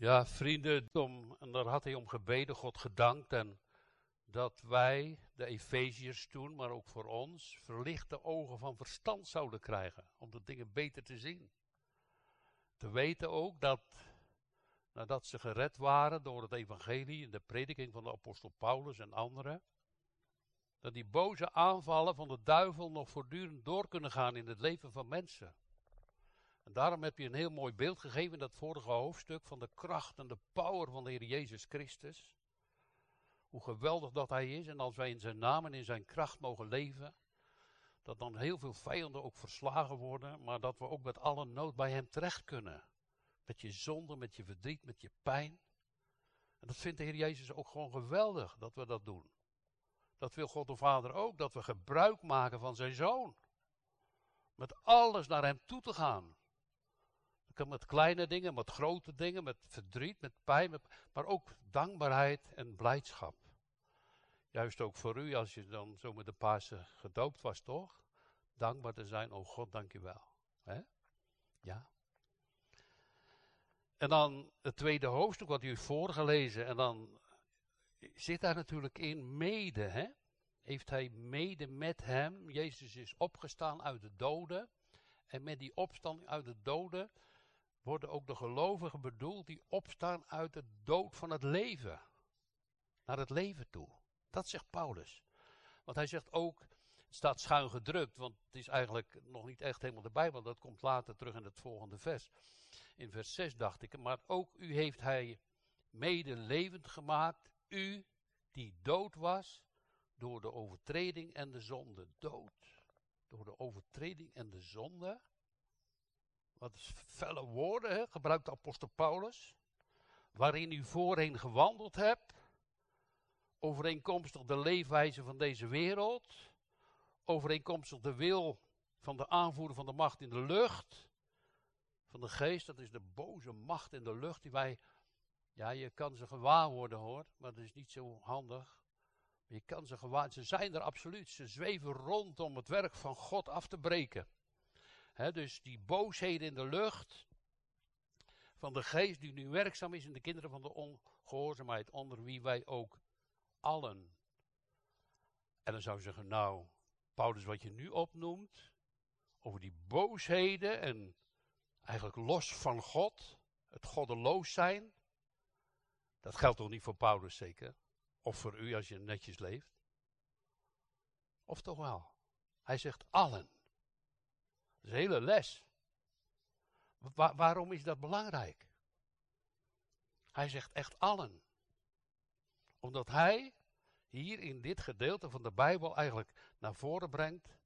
Ja, vrienden, om, en daar had hij om gebeden, God gedankt. En dat wij, de Efeziërs toen, maar ook voor ons, verlichte ogen van verstand zouden krijgen. Om de dingen beter te zien. Te weten ook dat, nadat ze gered waren door het evangelie en de prediking van de apostel Paulus en anderen, dat die boze aanvallen van de duivel nog voortdurend door kunnen gaan in het leven van mensen. En daarom heb je een heel mooi beeld gegeven in dat vorige hoofdstuk van de kracht en de power van de Heer Jezus Christus. Hoe geweldig dat Hij is en als wij in Zijn naam en in Zijn kracht mogen leven, dat dan heel veel vijanden ook verslagen worden, maar dat we ook met alle nood bij Hem terecht kunnen. Met je zonde, met je verdriet, met je pijn. En dat vindt de Heer Jezus ook gewoon geweldig dat we dat doen. Dat wil God de Vader ook, dat we gebruik maken van Zijn Zoon. Met alles naar Hem toe te gaan met kleine dingen, met grote dingen, met verdriet, met pijn, maar ook dankbaarheid en blijdschap. Juist ook voor u, als je dan zo met de Pasen gedoopt was, toch? Dankbaar te zijn, oh God, dank je wel. He? Ja. En dan het tweede hoofdstuk wat u voorgelezen, en dan zit daar natuurlijk in mede, hè? Heeft hij mede met hem, Jezus is opgestaan uit de doden, en met die opstanding uit de doden worden ook de gelovigen bedoeld die opstaan uit de dood van het leven. Naar het leven toe. Dat zegt Paulus. Want hij zegt ook, het staat schuin gedrukt, want het is eigenlijk nog niet echt helemaal de Bijbel. Dat komt later terug in het volgende vers. In vers 6 dacht ik, maar ook u heeft hij mede levend gemaakt. U die dood was door de overtreding en de zonde. Dood. Door de overtreding en de zonde wat felle woorden, gebruikt apostel Paulus, waarin u voorheen gewandeld hebt, overeenkomstig de leefwijze van deze wereld, overeenkomstig de wil van de aanvoerder van de macht in de lucht, van de geest, dat is de boze macht in de lucht die wij, ja, je kan ze gewaar worden hoor, maar dat is niet zo handig. Je kan ze gewaar, ze zijn er absoluut, ze zweven rond om het werk van God af te breken dus die boosheden in de lucht van de geest die nu werkzaam is in de kinderen van de ongehoorzaamheid, onder wie wij ook allen. En dan zou je zeggen, nou, Paulus, wat je nu opnoemt, over die boosheden en eigenlijk los van God, het goddeloos zijn, dat geldt toch niet voor Paulus zeker? Of voor u als je netjes leeft? Of toch wel? Hij zegt allen. Is hele les. waarom is dat belangrijk? Hij zegt echt allen. Omdat hij hier in dit gedeelte van de Bijbel eigenlijk naar voren brengt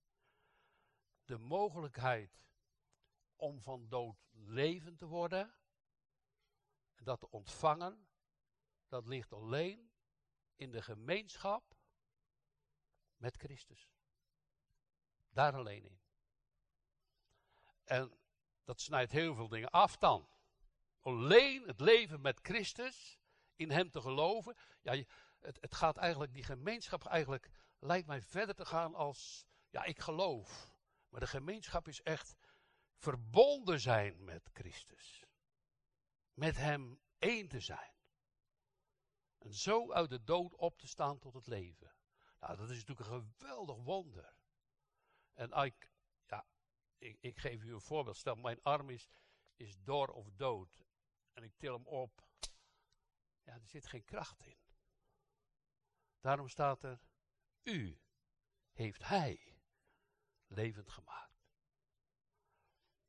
de mogelijkheid om van dood levend te worden en dat te ontvangen, dat ligt alleen in de gemeenschap met Christus. Daar alleen in. En dat snijdt heel veel dingen af dan. Alleen het leven met Christus, in Hem te geloven. Ja, het, het gaat eigenlijk, die gemeenschap eigenlijk, lijkt mij verder te gaan als, ja, ik geloof. Maar de gemeenschap is echt verbonden zijn met Christus. Met Hem één te zijn. En zo uit de dood op te staan tot het leven. Nou, dat is natuurlijk een geweldig wonder. En ik, ik, ik, geef u een voorbeeld. Stel, mijn arm is, is door of dood. En ik til hem op. Ja, er zit geen kracht in. Daarom staat er, u heeft hij levend gemaakt.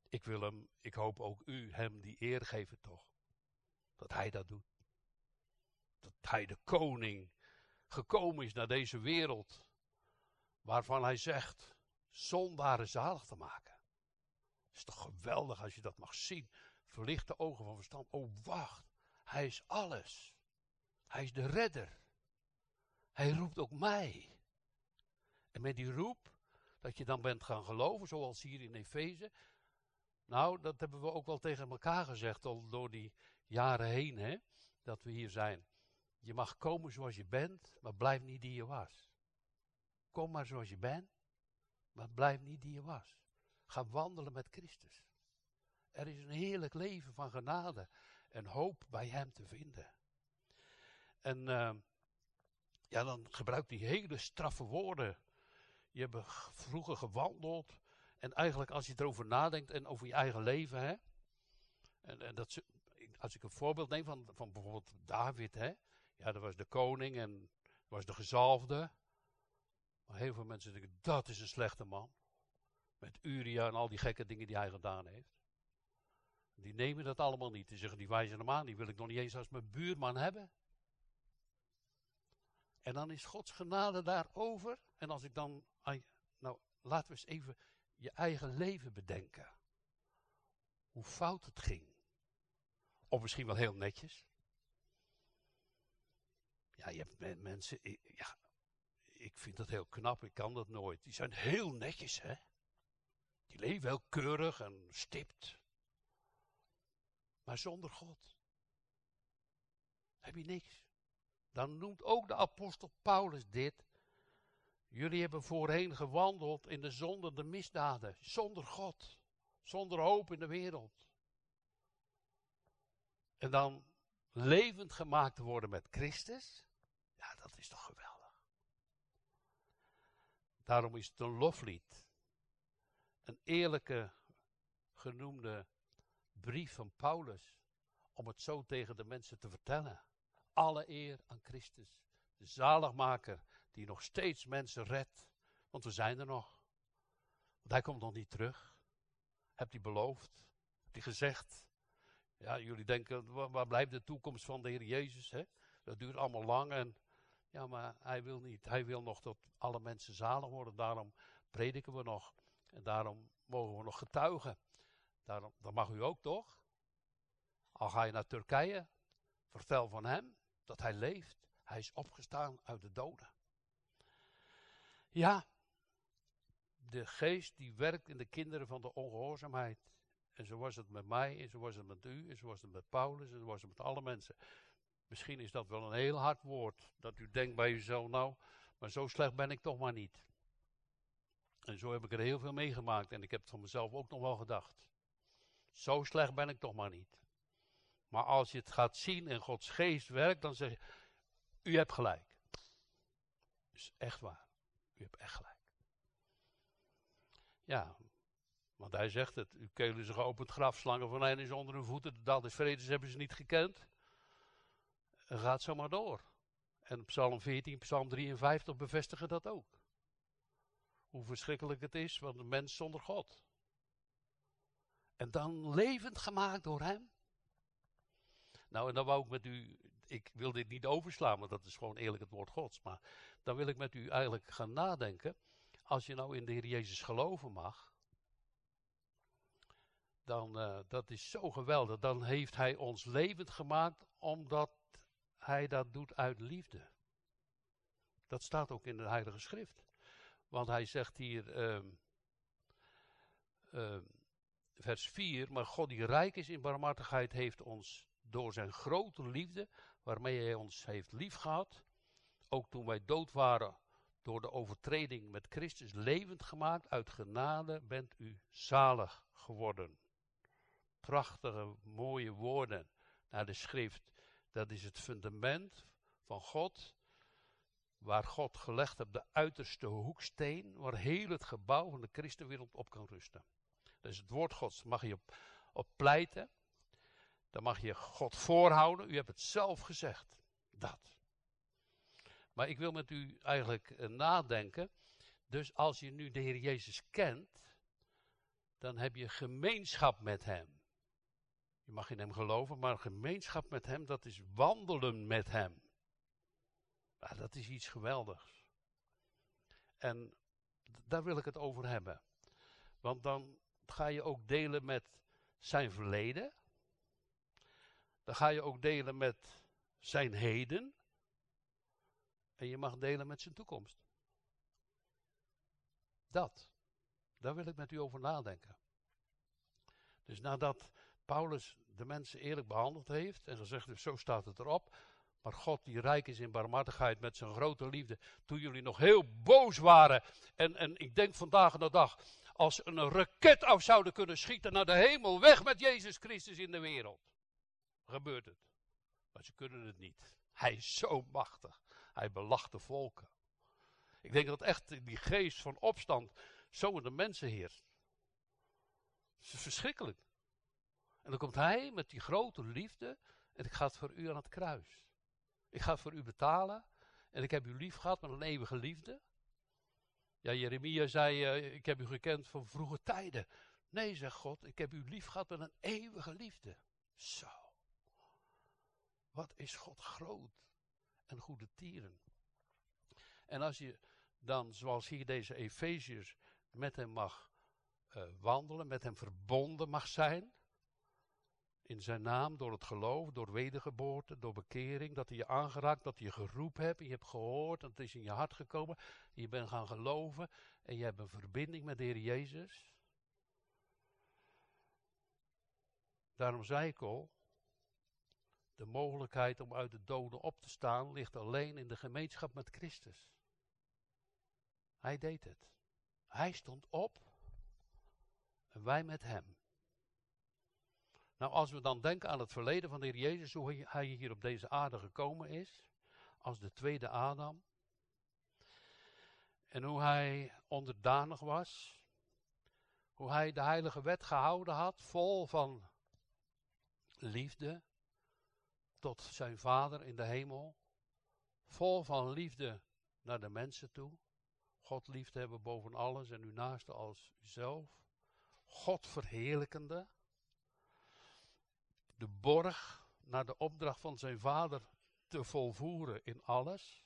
Ik wil hem, ik hoop ook u hem die eer geven toch. Dat hij dat doet. Dat hij de koning gekomen is naar deze wereld. Waarvan hij zegt, zondaren zalig te maken. Is toch geweldig als je dat mag zien. Verlichte ogen van verstand. Oh, wacht. Hij is alles. Hij is de redder. Hij roept ook mij. En met die roep, dat je dan bent gaan geloven, zoals hier in Efeze. Nou, dat hebben we ook wel tegen elkaar gezegd, al door die jaren heen, hè, dat we hier zijn. Je mag komen zoals je bent, maar blijf niet die je was. Kom maar zoals je bent, maar blijf niet die je was. Ga wandelen met Christus. Er is een heerlijk leven van genade. en hoop bij hem te vinden. En uh, ja, dan gebruikt hij hele straffe woorden. Je hebt vroeger gewandeld. En eigenlijk als je erover nadenkt en over je eigen leven, hè. En, en dat, als ik een voorbeeld neem van, van bijvoorbeeld David, hè. Ja, dat was de koning en was de gezalfde. Maar heel veel mensen denken, dat is een slechte man. Met Uria en al die gekke dingen die hij gedaan heeft. Die nemen dat allemaal niet. Die zeggen, die wijzen hem aan, die wil ik nog niet eens als mijn buurman hebben. En dan is Gods genade daarover. En als ik dan, nou laten we eens even je eigen leven bedenken. Hoe fout het ging. Of misschien wel heel netjes. Ja, je hebt mensen, ja, ik vind dat heel knap, ik kan dat nooit. Die zijn heel netjes, hè. Die leven heel keurig en stipt. Maar zonder God heb je niks. Dan noemt ook de apostel Paulus dit. Jullie hebben voorheen gewandeld in de zonde, de misdaden, zonder God, zonder hoop in de wereld. En dan levend gemaakt worden met Christus, ja, dat is toch geweldig. Daarom is het een loflied. Een eerlijke genoemde brief van Paulus. Om het zo tegen de mensen te vertellen. Alle eer aan Christus. De zaligmaker die nog steeds mensen redt. Want we zijn er nog. Want hij komt nog niet terug. Hebt hij beloofd? Hebt hij gezegd? Ja, jullie denken, waar blijft de toekomst van de Heer Jezus? Hè? Dat duurt allemaal lang en ja, maar hij wil niet. Hij wil nog dat alle mensen zalig worden. Daarom prediken we nog. En daarom mogen we nog getuigen. Daarom, dat mag u ook toch? Al ga je naar Turkije, vertel van hem dat hij leeft. Hij is opgestaan uit de doden. Ja, de geest die werkt in de kinderen van de ongehoorzaamheid. En zo was het met mij, en zo was het met u, en zo was het met Paulus, en zo was het met alle mensen. Misschien is dat wel een heel hard woord, dat u denkt bij uzelf, nou, maar zo slecht ben ik toch maar niet. En zo heb ik er heel veel meegemaakt en ik heb het van mezelf ook nog wel gedacht. Zo slecht ben ik toch maar niet. Maar als je het gaat zien en Gods geest werkt, dan zeg je, u hebt gelijk. Dus echt waar, u hebt echt gelijk. Ja, want hij zegt het, uw kelen zijn geopend graf, slangen van een is onder hun voeten, de dag des vredes hebben ze niet gekend. En gaat zo maar door. En Psalm 14, Psalm 53 bevestigen dat ook. Hoe verschrikkelijk het is, want de mens zonder God. En dan levend gemaakt door hem. Nou, en dan wou ik met u, ik wil dit niet overslaan, want dat is gewoon eerlijk het woord Gods. Maar dan wil ik met u eigenlijk gaan nadenken. Als je nou in de Heer Jezus geloven mag, dan uh, dat is zo geweldig. Dan heeft Hij ons levend gemaakt, omdat Hij dat doet uit liefde. Dat staat ook in de Heilige Schrift. Want Hij zegt hier. Uh, uh, vers 4. Maar God die rijk is in barmhartigheid heeft ons door zijn grote liefde, waarmee hij ons heeft liefgehad, ook toen wij dood waren door de overtreding met Christus levend gemaakt, uit genade bent u zalig geworden. Prachtige, mooie woorden naar de schrift. Dat is het fundament van God, waar God gelegd op de uiterste hoeksteen, waar heel het gebouw van de christenwereld op kan rusten. Dus het woord Gods mag je op, op pleiten. Dan mag je God voorhouden. U hebt het zelf gezegd. Dat. Maar ik wil met u eigenlijk uh, nadenken. Dus als je nu de Heer Jezus kent, dan heb je gemeenschap met Hem. Je mag in Hem geloven, maar gemeenschap met Hem, dat is wandelen met Hem. Ja, dat is iets geweldigs. En daar wil ik het over hebben. Want dan ga je ook delen met zijn verleden. Dan ga je ook delen met zijn heden. En je mag delen met zijn toekomst. Dat. Daar wil ik met u over nadenken. Dus nadat Paulus de mensen eerlijk behandeld heeft en gezegd heeft, zo staat het erop. Maar God die rijk is in barmhartigheid met zijn grote liefde. Toen jullie nog heel boos waren. En, en ik denk vandaag de dag als een raket af zouden kunnen schieten naar de hemel. Weg met Jezus Christus in de wereld. gebeurt het. Maar ze kunnen het niet. Hij is zo machtig. Hij belacht de volken. Ik denk dat echt die geest van opstand zo in de mensen heerst. Het is verschrikkelijk. En dan komt hij met die grote liefde en ik ga het voor u aan het kruis. Ik ga voor u betalen en ik heb u lief gehad met een eeuwige liefde. Ja, Jeremia zei, uh, ik heb u gekend van vroege tijden. Nee, zegt God, ik heb u lief gehad met een eeuwige liefde. Zo. Wat is God groot en goede tieren. En als je dan, zoals hier deze Efeziërs, met hem mag uh, wandelen, met hem verbonden mag zijn, in zijn naam, door het geloof, door wedergeboorte, door bekering, dat hij je aangeraakt, dat hij je geroepen hebt, je hebt gehoord, en het is in je hart gekomen, je bent gaan geloven, en je hebt een verbinding met de Heer Jezus. Daarom zei ik al, de mogelijkheid om uit de doden op te staan ligt alleen in de gemeenschap met Christus. Hij deed het. Hij stond op en wij met hem. Nou, als we dan denken aan het verleden van de Heer Jezus, hoe hij hier op deze aarde gekomen is, als de tweede Adam, en hoe hij onderdanig was, hoe hij de heilige wet gehouden had, vol van liefde tot zijn Vader in de hemel, vol van liefde naar de mensen toe, God lief hebben boven alles en uw naaste als uzelf, God verheerlijkende, de borg naar de opdracht van zijn vader te volvoeren in alles.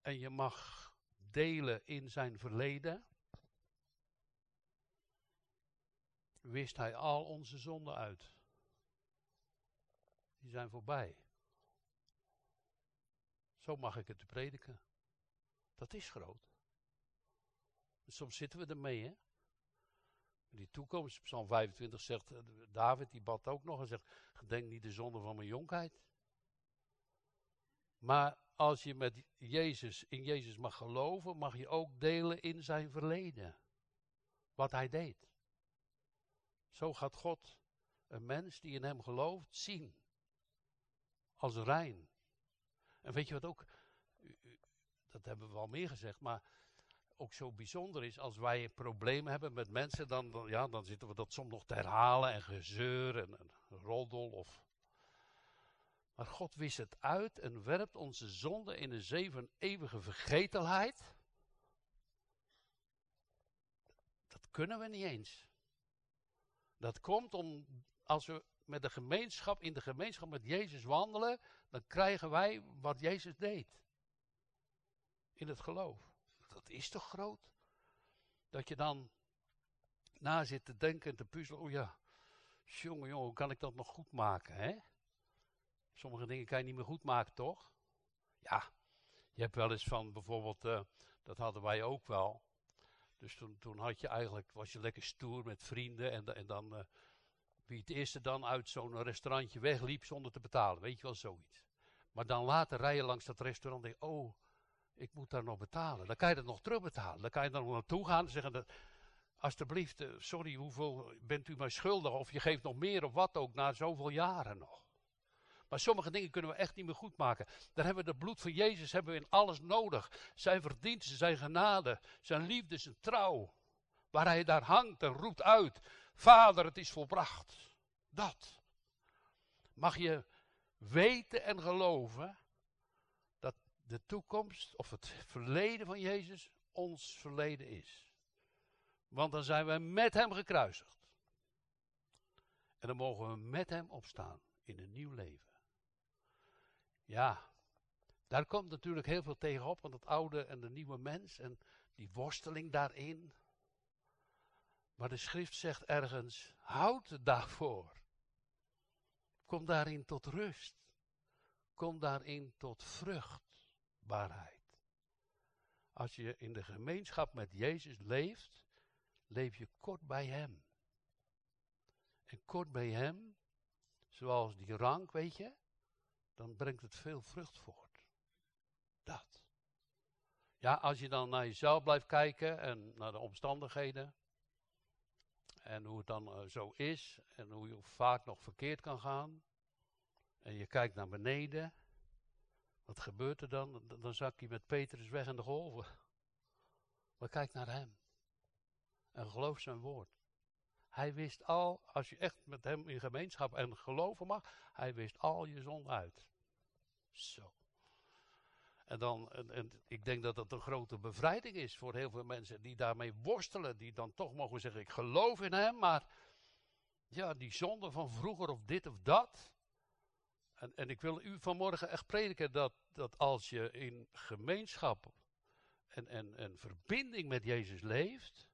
En je mag delen in zijn verleden. Wist hij al onze zonden uit. Die zijn voorbij. Zo mag ik het prediken. Dat is groot. soms zitten we ermee, hè? Die toekomst, Psalm 25 zegt, eh, David die bad ook nog en zegt, gedenk niet de zonde van mijn jonkheid. Maar als je met Jezus, in Jezus mag geloven, mag je ook delen in zijn verleden. Wat hij deed. Zo gaat God een mens die in hem gelooft zien. Als rein. En weet je wat ook, dat hebben we al meer gezegd, maar ook zo bijzonder is, als wij problemen hebben met mensen, dan, ja, dan zitten we dat soms nog te herhalen en gezeur en, en roddel. Of... Maar God wist het uit en werpt onze zonde in een zee van eeuwige vergetelheid. Dat kunnen we niet eens. Dat komt om, als we met de gemeenschap, in de gemeenschap met Jezus wandelen, dan krijgen wij wat Jezus deed. In het geloof is toch groot? Dat je dan na zit te denken en te puzzelen. Oh ja, jongen, jongen, hoe kan ik dat nog goed maken, hè? Sommige dingen kan je niet meer goed maken, toch? Ja, je hebt wel eens van bijvoorbeeld, uh, dat hadden wij ook wel. Dus toen, toen had je eigenlijk, was je lekker stoer met vrienden en, en dan uh, wie het eerste dan uit zo'n restaurantje wegliep zonder te betalen. Weet je wel, zoiets. Maar dan later rijden langs dat restaurant en oh, ik moet daar nog betalen. Dan kan je dat nog terugbetalen. Dan kan je dan nog naartoe gaan en zeggen, dat, alsjeblieft, eh, sorry, hoeveel bent u mij schuldig? Of je geeft nog meer of wat ook, na zoveel jaren nog. Maar sommige dingen kunnen we echt niet meer goed maken. Daar hebben we het bloed van Jezus hebben we in alles nodig. Zijn verdiensten, zijn genade, zijn liefde, zijn trouw. Waar hij daar hangt en roept uit, Vader, het is volbracht. Dat. Mag je weten en geloven de toekomst of het verleden van Jezus ons verleden is. Want dan zijn we met Hem gekruisigd. En dan mogen we met Hem opstaan in een nieuw leven. Ja, daar komt natuurlijk heel veel tegenop, want het oude en de nieuwe mens en die worsteling daarin. Maar de schrift zegt ergens, houd daarvoor. Kom daarin tot rust. Kom daarin tot vrucht waarheid. Als je in de gemeenschap met Jezus leeft, leef je kort bij Hem. En kort bij Hem, zoals die rank, weet je, dan brengt het veel vrucht voort. Dat. Ja, als je dan naar jezelf blijft kijken en naar de omstandigheden. En hoe het dan eh, zo is. En hoe je vaak nog verkeerd kan gaan. En je kijkt naar beneden. Wat gebeurt er dan? Dan zak je met Petrus weg in de golven. Maar kijk naar hem. En geloof zijn woord. Hij wist al, als je echt met hem in gemeenschap en geloven mag, hij wist al je zon uit. Zo. En, dan, en, ik denk dat dat een grote bevrijding is voor heel veel mensen die daarmee worstelen, die dan toch mogen zeggen, ik geloof in hem, maar ja, die zonde van vroeger of dit of dat. En, en ik wil u vanmorgen echt prediken dat, dat als je in gemeenschap en, en, en verbinding met Jezus leeft,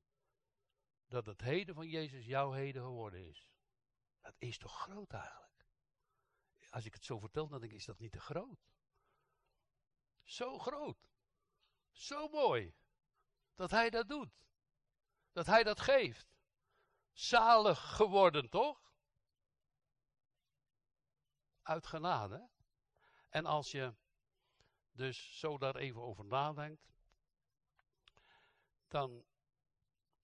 dat het heden van Jezus jouw heden geworden is. Dat is toch groot eigenlijk? Als ik het zo vertel, dan denk ik, is dat niet te groot? Zo groot. Zo mooi. Dat hij dat doet. Dat hij dat geeft. Zalig geworden, toch? Uit genade. En als je dus zo daar even over nadenkt, dan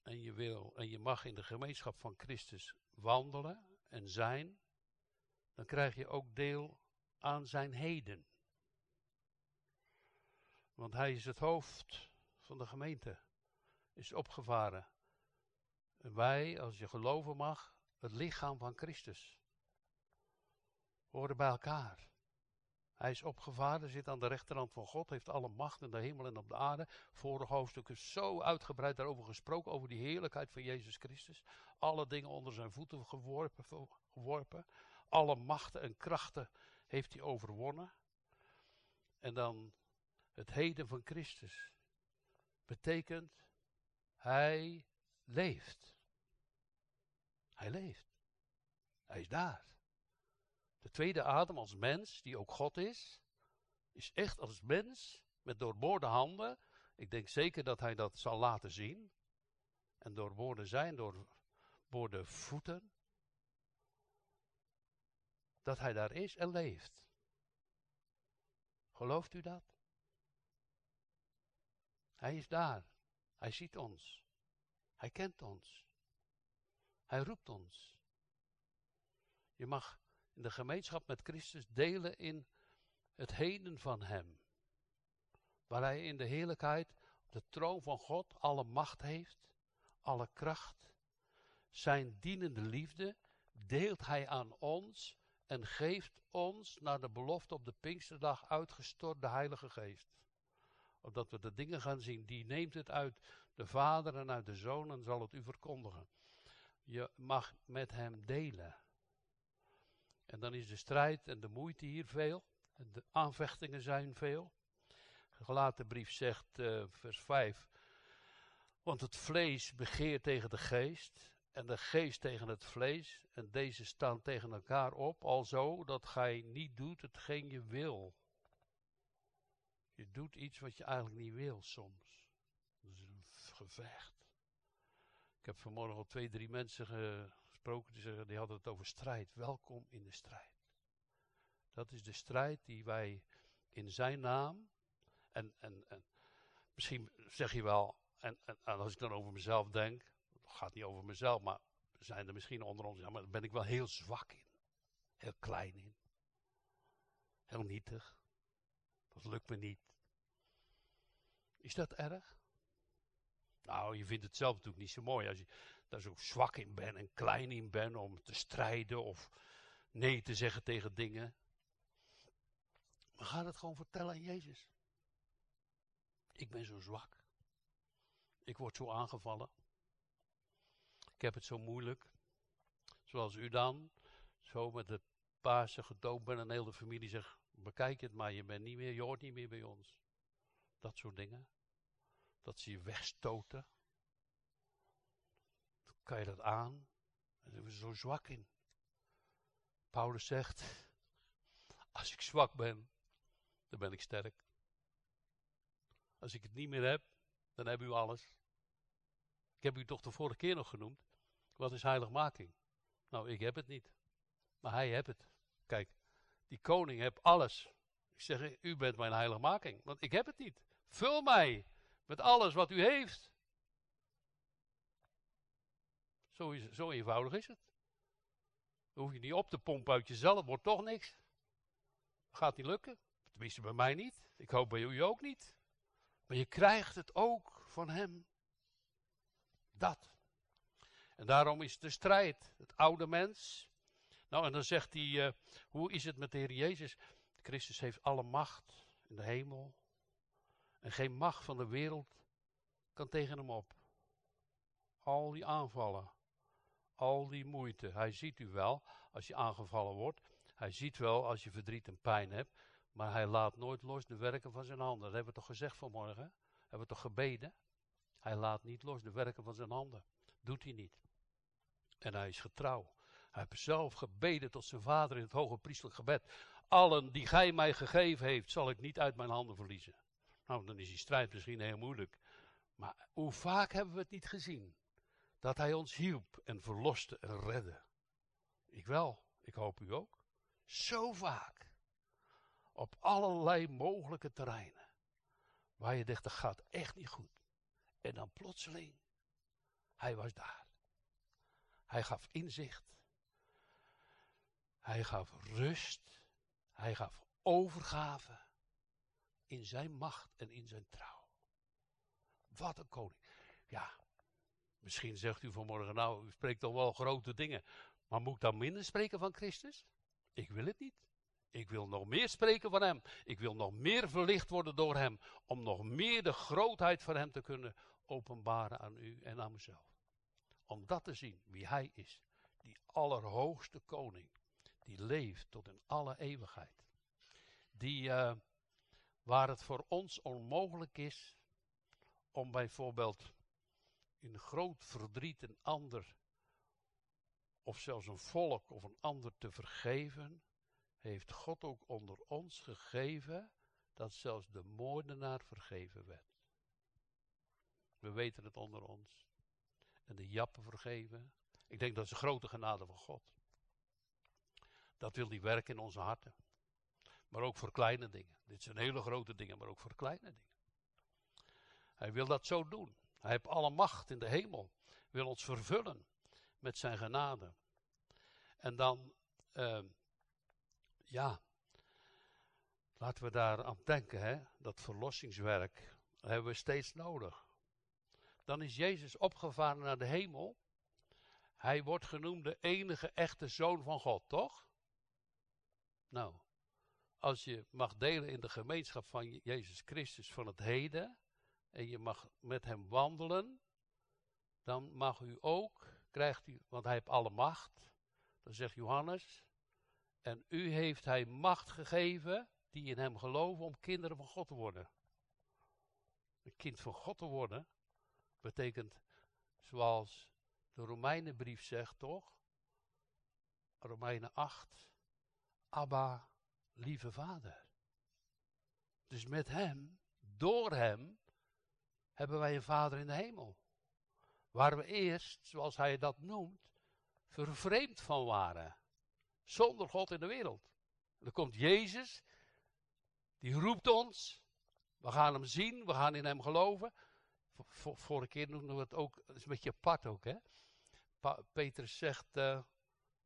en je wil en je mag in de gemeenschap van Christus wandelen en zijn, dan krijg je ook deel aan zijn heden. Want hij is het hoofd van de gemeente, is opgevaren. En wij, als je geloven mag, het lichaam van Christus, horen bij elkaar. Hij is opgevaren, zit aan de rechterhand van God, heeft alle macht in de hemel en op de aarde. Vorige hoofdstuk is zo uitgebreid daarover gesproken, over die heerlijkheid van Jezus Christus. Alle dingen onder zijn voeten geworpen, geworpen. Alle machten en krachten heeft hij overwonnen. En dan het heden van Christus. Betekent, hij leeft. Hij leeft. Hij is daar. De tweede Adam als mens, die ook God is, is echt als mens met doorboorde handen. Ik denk zeker dat hij dat zal laten zien. En doorboorde zijn, doorboorde voeten. Dat hij daar is en leeft. Gelooft u dat? Hij is daar. Hij ziet ons. Hij kent ons. Hij roept ons. Je mag in de gemeenschap met Christus delen in het heden van Hem. Waar Hij in de heerlijkheid op de troon van God alle macht heeft, alle kracht. Zijn dienende liefde deelt Hij aan ons en geeft ons naar de belofte op de Pinksterdag uitgestort de Heilige Geest. Opdat we de dingen gaan zien, die neemt het uit de Vader en uit de Zoon en zal het u verkondigen. Je mag met Hem delen. En dan is de strijd en de moeite hier veel. En de aanvechtingen zijn veel. Gelaten brief zegt, uh, vers 5. Want het vlees begeert tegen de geest. En de geest tegen het vlees. En deze staan tegen elkaar op. Alzo dat gij niet doet hetgeen je wil. Je doet iets wat je eigenlijk niet wil soms. Dat is een gevecht. Ik heb vanmorgen al twee, drie mensen ge gesproken, zeggen, die hadden het over strijd. Welkom in de strijd. Dat is de strijd die wij in zijn naam. En, en, en misschien zeg je wel, en, en, als ik dan over mezelf denk, het gaat niet over mezelf, maar zijn er misschien onder ons, ja, maar daar ben ik wel heel zwak in. Heel klein in. Heel nietig. Dat lukt me niet. Is dat erg? Nou, je vindt het zelf natuurlijk niet zo mooi als je daar zo zwak in ben en klein in ben om te strijden of nee te zeggen tegen dingen. Maar ga het gewoon vertellen aan Jezus. Ik ben zo zwak. Ik word zo aangevallen. Ik heb het zo moeilijk. Zoals u dan, zo met de Pasen gedoopt bent en heel de familie zegt, bekijk het maar, je bent niet meer, je hoort niet meer bij ons. Dat soort dingen. Dat ze je wegstoten kan je dat aan? Daar zijn we zo zwak in. Paulus zegt, als ik zwak ben, dan ben ik sterk. Als ik het niet meer heb, dan heb u alles. Ik heb u toch de vorige keer nog genoemd. Wat is heiligmaking? Nou, ik heb het niet. Maar hij heeft het. Kijk, die koning heeft alles. Ik zeg, u bent mijn heiligmaking. Want ik heb het niet. Vul mij met alles wat u heeft. Zo, is, zo eenvoudig is het. Dan hoef je niet op te pompen uit jezelf, wordt toch niks. Gaat niet lukken. Tenminste bij mij niet. Ik hoop bij u ook niet. Maar je krijgt het ook van hem. Dat. En daarom is de strijd. Het oude mens. Nou, en dan zegt hij, uh, hoe is het met de Heer Jezus? Christus heeft alle macht in de hemel. En geen macht van de wereld kan tegen hem op. Al die aanvallen. Al die moeite. Hij ziet u wel als je aangevallen wordt. Hij ziet wel als je verdriet en pijn hebt. Maar hij laat nooit los de werken van zijn handen. Dat hebben we toch gezegd vanmorgen? Hebben we toch gebeden? Hij laat niet los de werken van zijn handen. Doet hij niet. En hij is getrouw. Hij heeft zelf gebeden tot zijn vader in het hoge priestelijk gebed. Allen die gij mij gegeven heeft, zal ik niet uit mijn handen verliezen. Nou, dan is die strijd misschien heel moeilijk. Maar hoe vaak hebben we het niet gezien? Dat hij ons hielp en verloste en redde. Ik wel, ik hoop u ook. Zo vaak. Op allerlei mogelijke terreinen. Waar je dacht, dat gaat echt niet goed. En dan plotseling, hij was daar. Hij gaf inzicht. Hij gaf rust. Hij gaf overgave in zijn macht en in zijn trouw. Wat een koning. Ja, misschien zegt u vanmorgen, nou, u spreekt toch wel grote dingen. Maar moet ik dan minder spreken van Christus? Ik wil het niet. Ik wil nog meer spreken van Hem. Ik wil nog meer verlicht worden door Hem. Om nog meer de grootheid van Hem te kunnen openbaren aan u en aan mezelf. Om dat te zien, wie Hij is. Die allerhoogste koning. Die leeft tot in alle eeuwigheid. Die, uh, waar het voor ons onmogelijk is om bijvoorbeeld in groot verdriet een ander of zelfs een volk of een ander te vergeven, heeft God ook onder ons gegeven dat zelfs de moordenaar vergeven werd. We weten het onder ons. En de jappen vergeven. Ik denk dat is een grote genade van God. Dat wil hij werken in onze harten. Maar ook voor kleine dingen. Dit zijn hele grote dingen, maar ook voor kleine dingen. Hij wil dat zo doen. Hij heeft alle macht in de hemel. Wil ons vervullen met zijn genade. En dan, uh, ja, laten we daar aan denken, hè? dat verlossingswerk hebben we steeds nodig. Dan is Jezus opgevaren naar de hemel. Hij wordt genoemd de enige echte zoon van God, toch? Nou, als je mag delen in de gemeenschap van Jezus Christus van het heden, en je mag met hem wandelen, dan mag u ook, krijgt u, want hij heeft alle macht, dan zegt Johannes, en u heeft hij macht gegeven, die in hem geloven, om kinderen van God te worden. Een kind van God te worden, betekent, zoals de Romeinenbrief zegt, toch? Romeinen 8, Abba, lieve vader. Dus met hem, door hem, hebben wij een vader in de hemel. Waar we eerst, zoals hij dat noemt, vervreemd van waren. Zonder God in de wereld. dan komt Jezus, die roept ons. We gaan hem zien, we gaan in hem geloven. vorige keer noemden we het ook, dat is een beetje apart ook, hè. Petrus zegt, uh,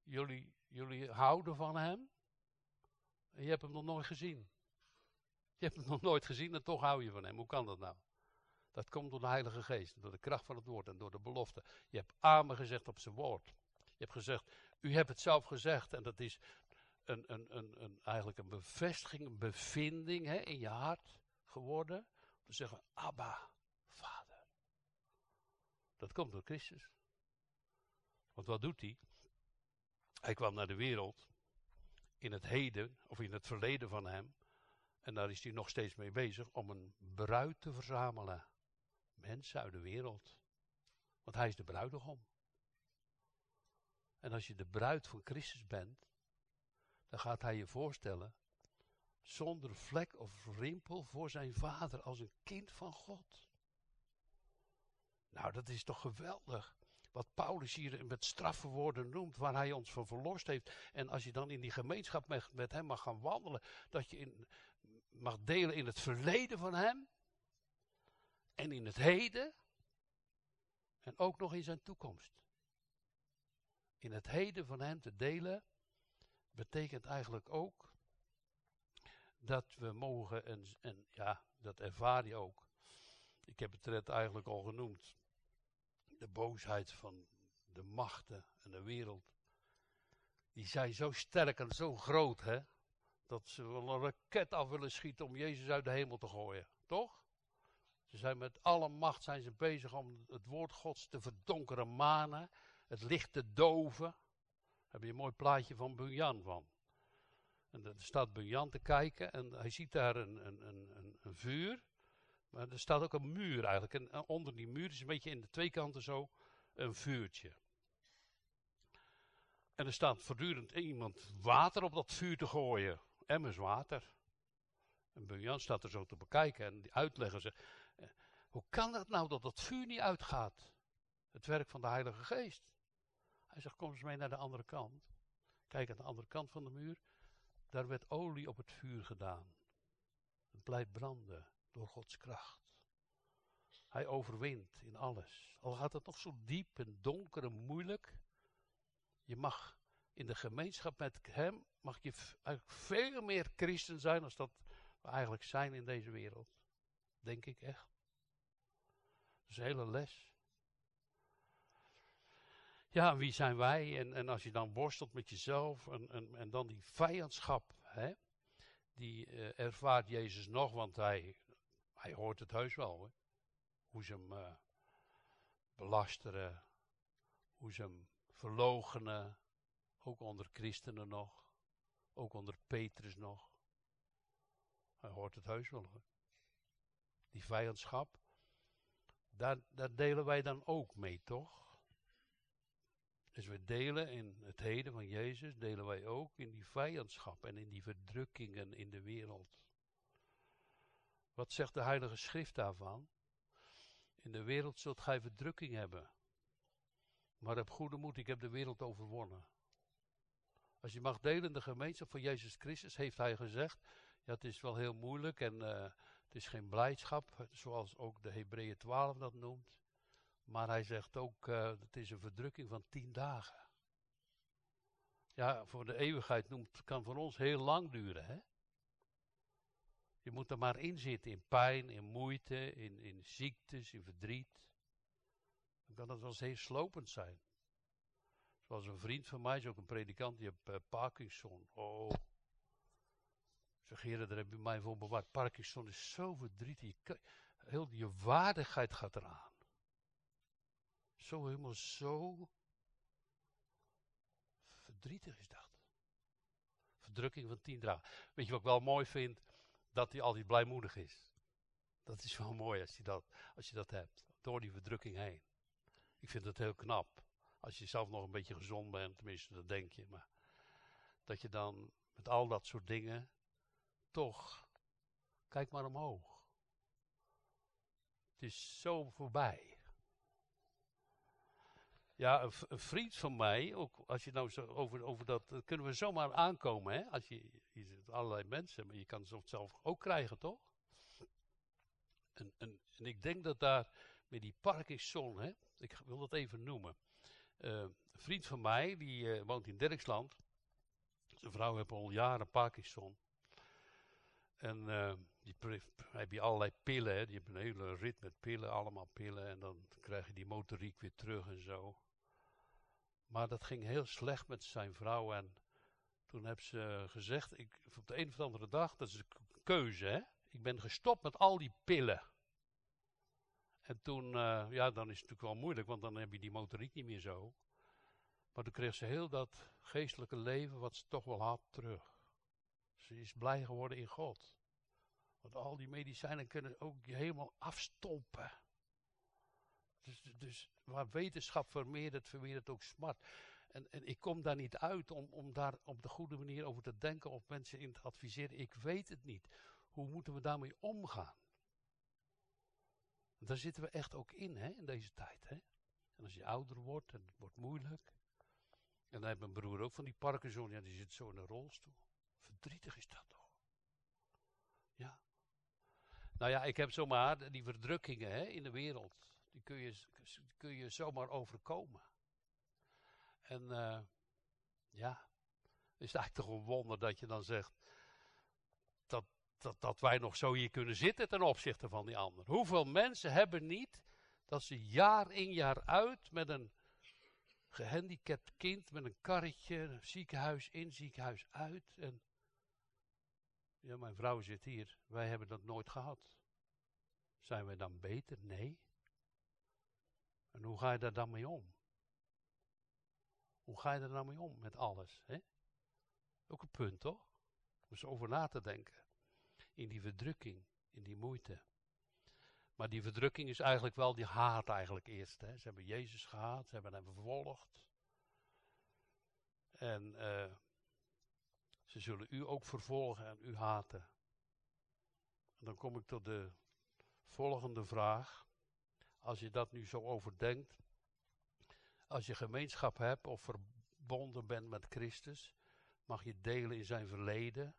jullie, jullie houden van hem. En je hebt hem nog nooit gezien. Je hebt hem nog nooit gezien en toch hou je van hem. Hoe kan dat nou? Dat komt door de Heilige Geest, door de kracht van het woord en door de belofte. Je hebt amen gezegd op zijn woord. Je hebt gezegd, u hebt het zelf gezegd en dat is een, een, een, een eigenlijk een bevestiging, een bevinding hè, in je hart geworden. Om te zeggen, Abba, Vader. Dat komt door Christus. Want wat doet hij? Hij kwam naar de wereld in het heden of in het verleden van hem. En daar is hij nog steeds mee bezig om een bruid te verzamelen mensen uit de wereld. Want hij is de bruidegom. En als je de bruid van Christus bent, dan gaat hij je voorstellen, zonder vlek of rimpel voor zijn vader als een kind van God. Nou, dat is toch geweldig. Wat Paulus hier met straffe woorden noemt, waar hij ons van verlost heeft. En als je dan in die gemeenschap met, met hem mag gaan wandelen, dat je in, mag delen in het verleden van hem en in het heden en ook nog in zijn toekomst. in het heden van hem te delen, betekent eigenlijk ook dat we mogen, en, en ja, dat ervaar je ook. Ik heb het net eigenlijk al genoemd. De boosheid van de machten en de wereld. Die zijn zo sterk en zo groot, hè. Dat ze wel een raket af willen schieten om Jezus uit de hemel te gooien. Toch? Ze zijn met alle macht zijn ze bezig om het woord Gods te verdonkeren manen. Het licht te doven. Daar heb je een mooi plaatje van Bunyan van. En er staat Bunyan te kijken en hij ziet daar een, een, een, een, vuur. Maar er staat ook een muur eigenlijk. En onder die muur is een beetje in de twee kanten zo een vuurtje. En er staat voortdurend iemand water op dat vuur te gooien. Emmers water. En Bunyan staat er zo te bekijken en die uitleggen ze. Hoe kan het nou dat dat vuur niet uitgaat? Het werk van de Heilige Geest. Hij zegt, kom eens mee naar de andere kant. Kijk aan de andere kant van de muur. Daar werd olie op het vuur gedaan. Het blijft branden door Gods kracht. Hij overwint in alles. Al gaat het nog zo diep en donker en moeilijk. Je mag in de gemeenschap met hem, mag je eigenlijk veel meer christen zijn als dat we eigenlijk zijn in deze wereld. Denk ik echt. Is een hele les. Ja, wie zijn wij? En, en als je dan worstelt met jezelf en, en, en dan die vijandschap, hè, die uh, ervaart Jezus nog, want hij, hij hoort het heus wel. Hè? Hoe ze hem uh, belasteren, hoe ze hem verlogenen, ook onder christenen nog, ook onder Petrus nog. Hij hoort het heus wel. Hè? Die vijandschap, daar, delen wij dan ook mee, toch? Dus we delen in het heden van Jezus, delen wij ook in die vijandschap en in die verdrukkingen in de wereld. Wat zegt de Heilige Schrift daarvan? In de wereld zult gij verdrukking hebben. Maar heb goede moed, ik heb de wereld overwonnen. Als je mag delen in de gemeenschap van Jezus Christus, heeft hij gezegd, ja het is wel heel moeilijk en uh, het is geen blijdschap, zoals ook de Hebreeën 12 dat noemt. Maar hij zegt ook, uh, het is een verdrukking van tien dagen. Ja, voor de eeuwigheid noemt, kan voor ons heel lang duren. Hè? Je moet er maar in zitten, in pijn, in moeite, in, in ziektes, in verdriet. Dan kan dat wel eens heel slopend zijn. Zoals een vriend van mij, is ook een predikant, die heeft uh, Parkinson. Oh. Zeg heren, daar heb je mij voor bewaard. Parkinson is zo verdrietig. Heel je waardigheid gaat eraan. Zo helemaal zo verdrietig is dat. Verdrukking van tien dagen. Weet je wat ik wel mooi vind? Dat hij altijd blijmoedig is. Dat is wel mooi als je dat, als je dat hebt. Door die verdrukking heen. Ik vind het heel knap. Als je zelf nog een beetje gezond bent, tenminste dat denk je. Maar dat je dan met al dat soort dingen toch, kijk maar omhoog. Het is zo voorbij. Ja, een, vriend van mij, ook als je nou zo over, over dat, kunnen we zomaar aankomen, hè? Als je, je zit allerlei mensen, maar je kan het zelf ook krijgen, toch? En, en, en ik denk dat daar met die Parkinson, hè, ik wil dat even noemen. Uh, een vriend van mij, die uh, woont in Dirksland. Zijn vrouw heeft al jaren Parkinson. En uh, die heb je allerlei pillen, hè. die hebben een hele rit met pillen, allemaal pillen. En dan krijg je die motoriek weer terug en zo. Maar dat ging heel slecht met zijn vrouw. En toen heb ze gezegd, ik, op de een of andere dag, dat is een keuze, hè. Ik ben gestopt met al die pillen. En toen, uh, ja, dan is het natuurlijk wel moeilijk, want dan heb je die motoriek niet meer zo. Maar toen kreeg ze heel dat geestelijke leven, wat ze toch wel had, terug. Ze is blij geworden in God. Want al die medicijnen kunnen ook helemaal afstolpen. Dus, dus waar wetenschap vermeerdert, vermeerdert ook smart. En, en ik kom daar niet uit om, om daar op de goede manier over te denken of mensen in te adviseren. Ik weet het niet. Hoe moeten we daarmee omgaan? daar zitten we echt ook in, hè, in deze tijd. Hè? En als je ouder wordt en het wordt moeilijk. En dan heeft mijn broer ook van die Parkinson, ja, die zit zo in een rolstoel. Verdrietig is dat toch? Ja. Nou ja, ik heb zomaar die verdrukkingen hè, in de wereld. Die kun je, kun je zomaar overkomen. En uh, ja, is eigenlijk toch een wonder dat je dan zegt dat, dat, dat wij nog zo hier kunnen zitten ten opzichte van die ander. Hoeveel mensen hebben niet dat ze jaar in jaar uit met een gehandicapt kind, met een karretje, ziekenhuis in, ziekenhuis uit. En ja, mijn vrouw zit hier. Wij hebben dat nooit gehad. Zijn wij dan beter? Nee. En hoe ga je daar dan mee om? Hoe ga je er dan mee om met alles? Hè? Ook een punt, toch? Om eens over na te denken. In die verdrukking, in die moeite. Maar die verdrukking is eigenlijk wel die haat eigenlijk eerst. Hè? Ze hebben Jezus gehaat, ze hebben hem vervolgd. En uh, ze zullen u ook vervolgen en u haten. En dan kom ik tot de volgende vraag. Als je dat nu zo overdenkt. Als je gemeenschap hebt of verbonden bent met Christus, mag je delen in zijn verleden.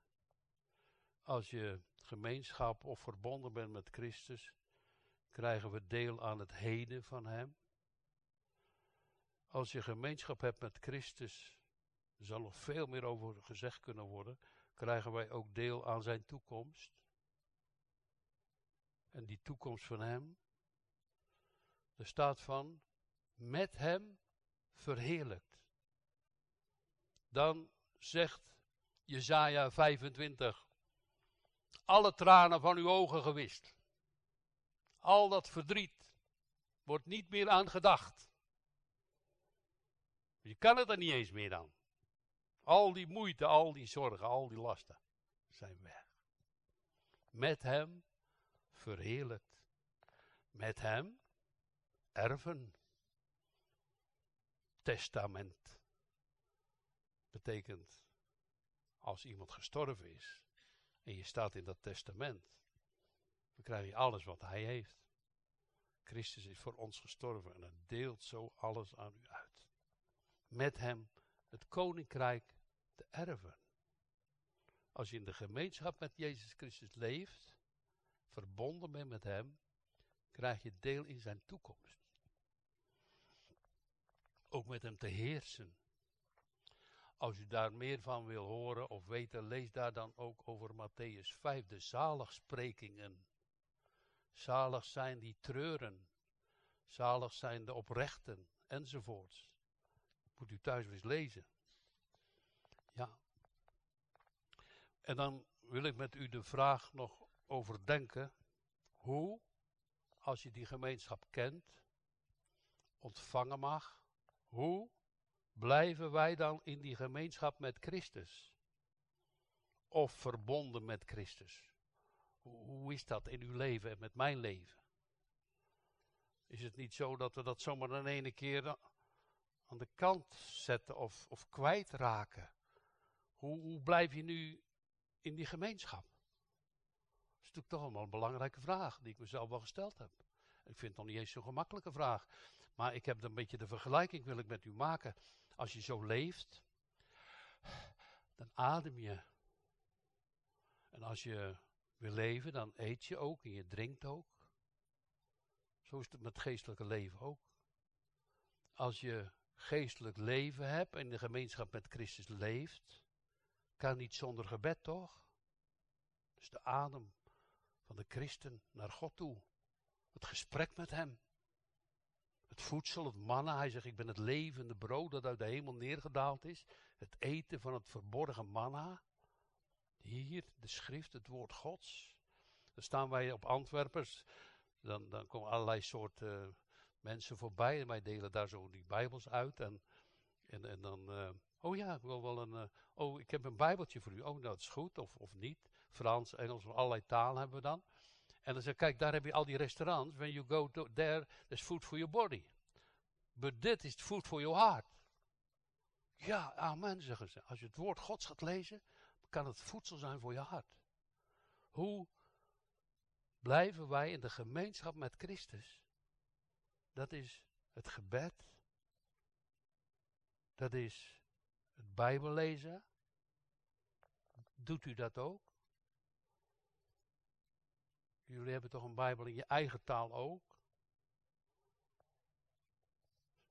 Als je gemeenschap of verbonden bent met Christus, krijgen we deel aan het heden van Hem. Als je gemeenschap hebt met Christus, er zal nog veel meer over gezegd kunnen worden, krijgen wij ook deel aan Zijn toekomst. En die toekomst van Hem, er staat van, met Hem verheerlijkt. Dan zegt Jezaja 25, alle tranen van uw ogen gewist. Al dat verdriet wordt niet meer aan gedacht. Je kan het er niet eens meer aan. Al die moeite, al die zorgen, al die lasten zijn weg. Met hem verheerlijkt. Met hem erven. Testament betekent als iemand gestorven is en je staat in dat testament, dan krijg je alles wat hij heeft. Christus is voor ons gestorven en hij deelt zo alles aan u uit. Met hem het koninkrijk te erven. Als je in de gemeenschap met Jezus Christus leeft, verbonden bent met hem, krijg je deel in zijn toekomst. Ook met hem te heersen. Als u daar meer van wil horen of weten, lees daar dan ook over Matthäus 5, de zaligsprekingen. Zalig zijn die treuren. Zalig zijn de oprechten, enzovoorts. Moet u thuis eens lezen. Ja. En dan wil ik met u de vraag nog overdenken. Hoe, als je die gemeenschap kent, ontvangen mag, hoe blijven wij dan in die gemeenschap met Christus? Of verbonden met Christus? Hoe is dat in uw leven en met mijn leven? Is het niet zo dat we dat zomaar in ene keer aan de kant zetten of, of kwijtraken? Hoe, blijf je nu in die gemeenschap? Dat is natuurlijk toch allemaal een belangrijke vraag die ik mezelf wel gesteld heb. Ik vind het nog niet eens zo'n gemakkelijke vraag. Maar ik heb een beetje de vergelijking wil ik met u maken. Als je zo leeft, dan adem je. En als je wil leven, dan eet je ook en je drinkt ook. Zo is het met geestelijke leven ook. Als je geestelijk leven hebt en de gemeenschap met Christus leeft, kan niet zonder gebed, toch? Dus de adem van de christen naar God toe. Het gesprek met hem. Het voedsel, het manna. Hij zegt, ik ben het levende brood dat uit de hemel neergedaald is. Het eten van het verborgen manna. Hier, de schrift, het woord gods. Dan staan wij op Antwerpers. Dan, dan komen allerlei soorten uh, mensen voorbij. En wij delen daar zo die bijbels uit. En, en, en dan, uh, oh ja, ik wil wel een, uh, oh ik heb een bijbeltje voor u. Oh, dat is goed, of, of niet. Frans, Engels, allerlei talen hebben we dan. En dan zeg ik, kijk, daar heb je al die restaurants. When you go to there, there's food for your body. But dit is food for your heart. Ja, amen, zeggen ze. Als je het woord Gods gaat lezen, kan het voedsel zijn voor je hart. Hoe blijven wij in de gemeenschap met Christus? Dat is het gebed. Dat is het Bijbel lezen. Doet u dat ook? Jullie hebben toch een Bijbel in je eigen taal ook?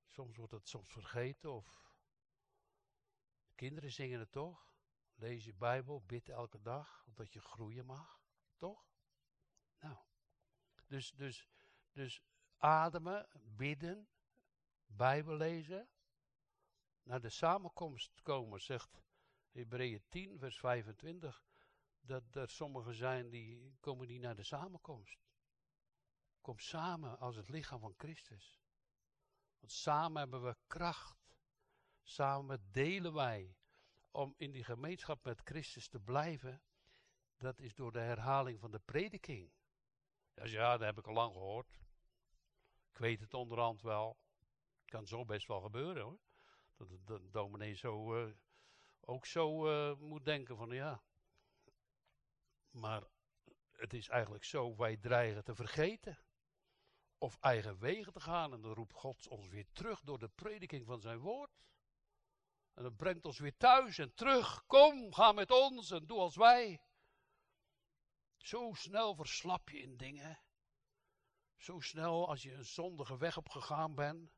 Soms wordt het soms vergeten of kinderen zingen het toch? Lees je Bijbel, bid elke dag, omdat je groeien mag. Toch? Nou. Dus, dus, dus ademen, bidden, Bijbel lezen. Naar de samenkomst komen, zegt Hebreeën 10, vers 25. Dat er sommigen zijn die komen niet naar de samenkomst. Kom samen als het lichaam van Christus. Want samen hebben we kracht. Samen delen wij om in die gemeenschap met Christus te blijven. Dat is door de herhaling van de prediking. Ja, ja, dat heb ik al lang gehoord. Ik weet het onderhand wel. Kan zo best wel gebeuren hoor. Dat de dominee zo, uh, ook zo uh, moet denken van ja. Maar het is eigenlijk zo, wij dreigen te vergeten of eigen wegen te gaan. En dan roept God ons weer terug door de prediking van zijn woord. En dat brengt ons weer thuis en terug. Kom, ga met ons en doe als wij. Zo snel verslap je in dingen. Zo snel als je een zondige weg op gegaan bent.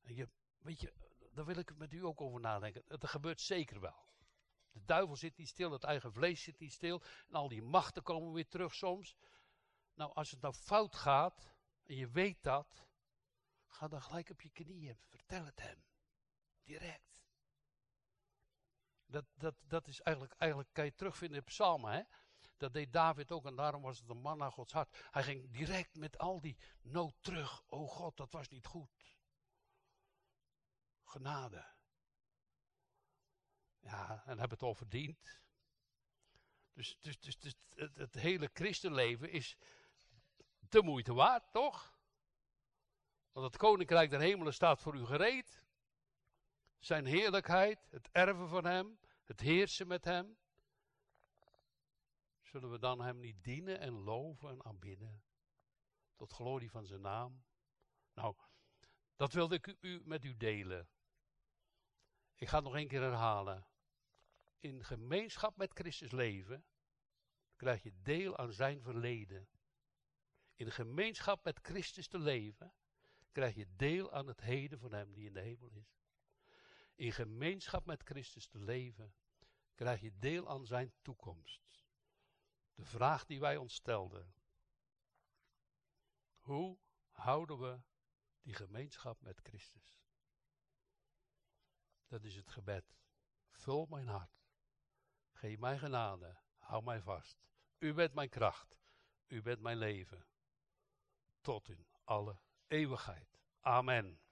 En je, weet je, daar wil ik met u ook over nadenken. Het gebeurt zeker wel. De duivel zit niet stil, het eigen vlees zit niet stil. En al die machten komen weer terug soms. Nou, als het nou fout gaat, en je weet dat, ga dan gelijk op je knieën. Vertel het hem. Direct. Dat, dat, dat is eigenlijk, eigenlijk, kan je terugvinden in psalmen, hè. Dat deed David ook en daarom was het een man naar Gods hart. Hij ging direct met al die nood terug. Oh God, dat was niet goed. Genade. Ja, en heb het al verdiend. Dus, dus, dus, dus het, het hele christenleven is de moeite waard, toch? Want het koninkrijk der hemelen staat voor u gereed. Zijn heerlijkheid, het erven van hem, het heersen met hem. Zullen we dan hem niet dienen en loven en aanbidden? Tot glorie van zijn naam. Nou, dat wilde ik u, met u delen. Ik ga het nog één keer herhalen. In gemeenschap met Christus leven krijg je deel aan zijn verleden in gemeenschap met Christus te leven, krijg je deel aan het heden van Hem die in de hemel is. In gemeenschap met Christus te leven, krijg je deel aan Zijn toekomst. De vraag die wij ons stelden. Hoe houden we die gemeenschap met Christus? Dat is het gebed. Vul mijn hart. Geef mij genade. Hou mij vast. U bent mijn kracht. U bent mijn leven tot in alle eeuwigheid. Amen.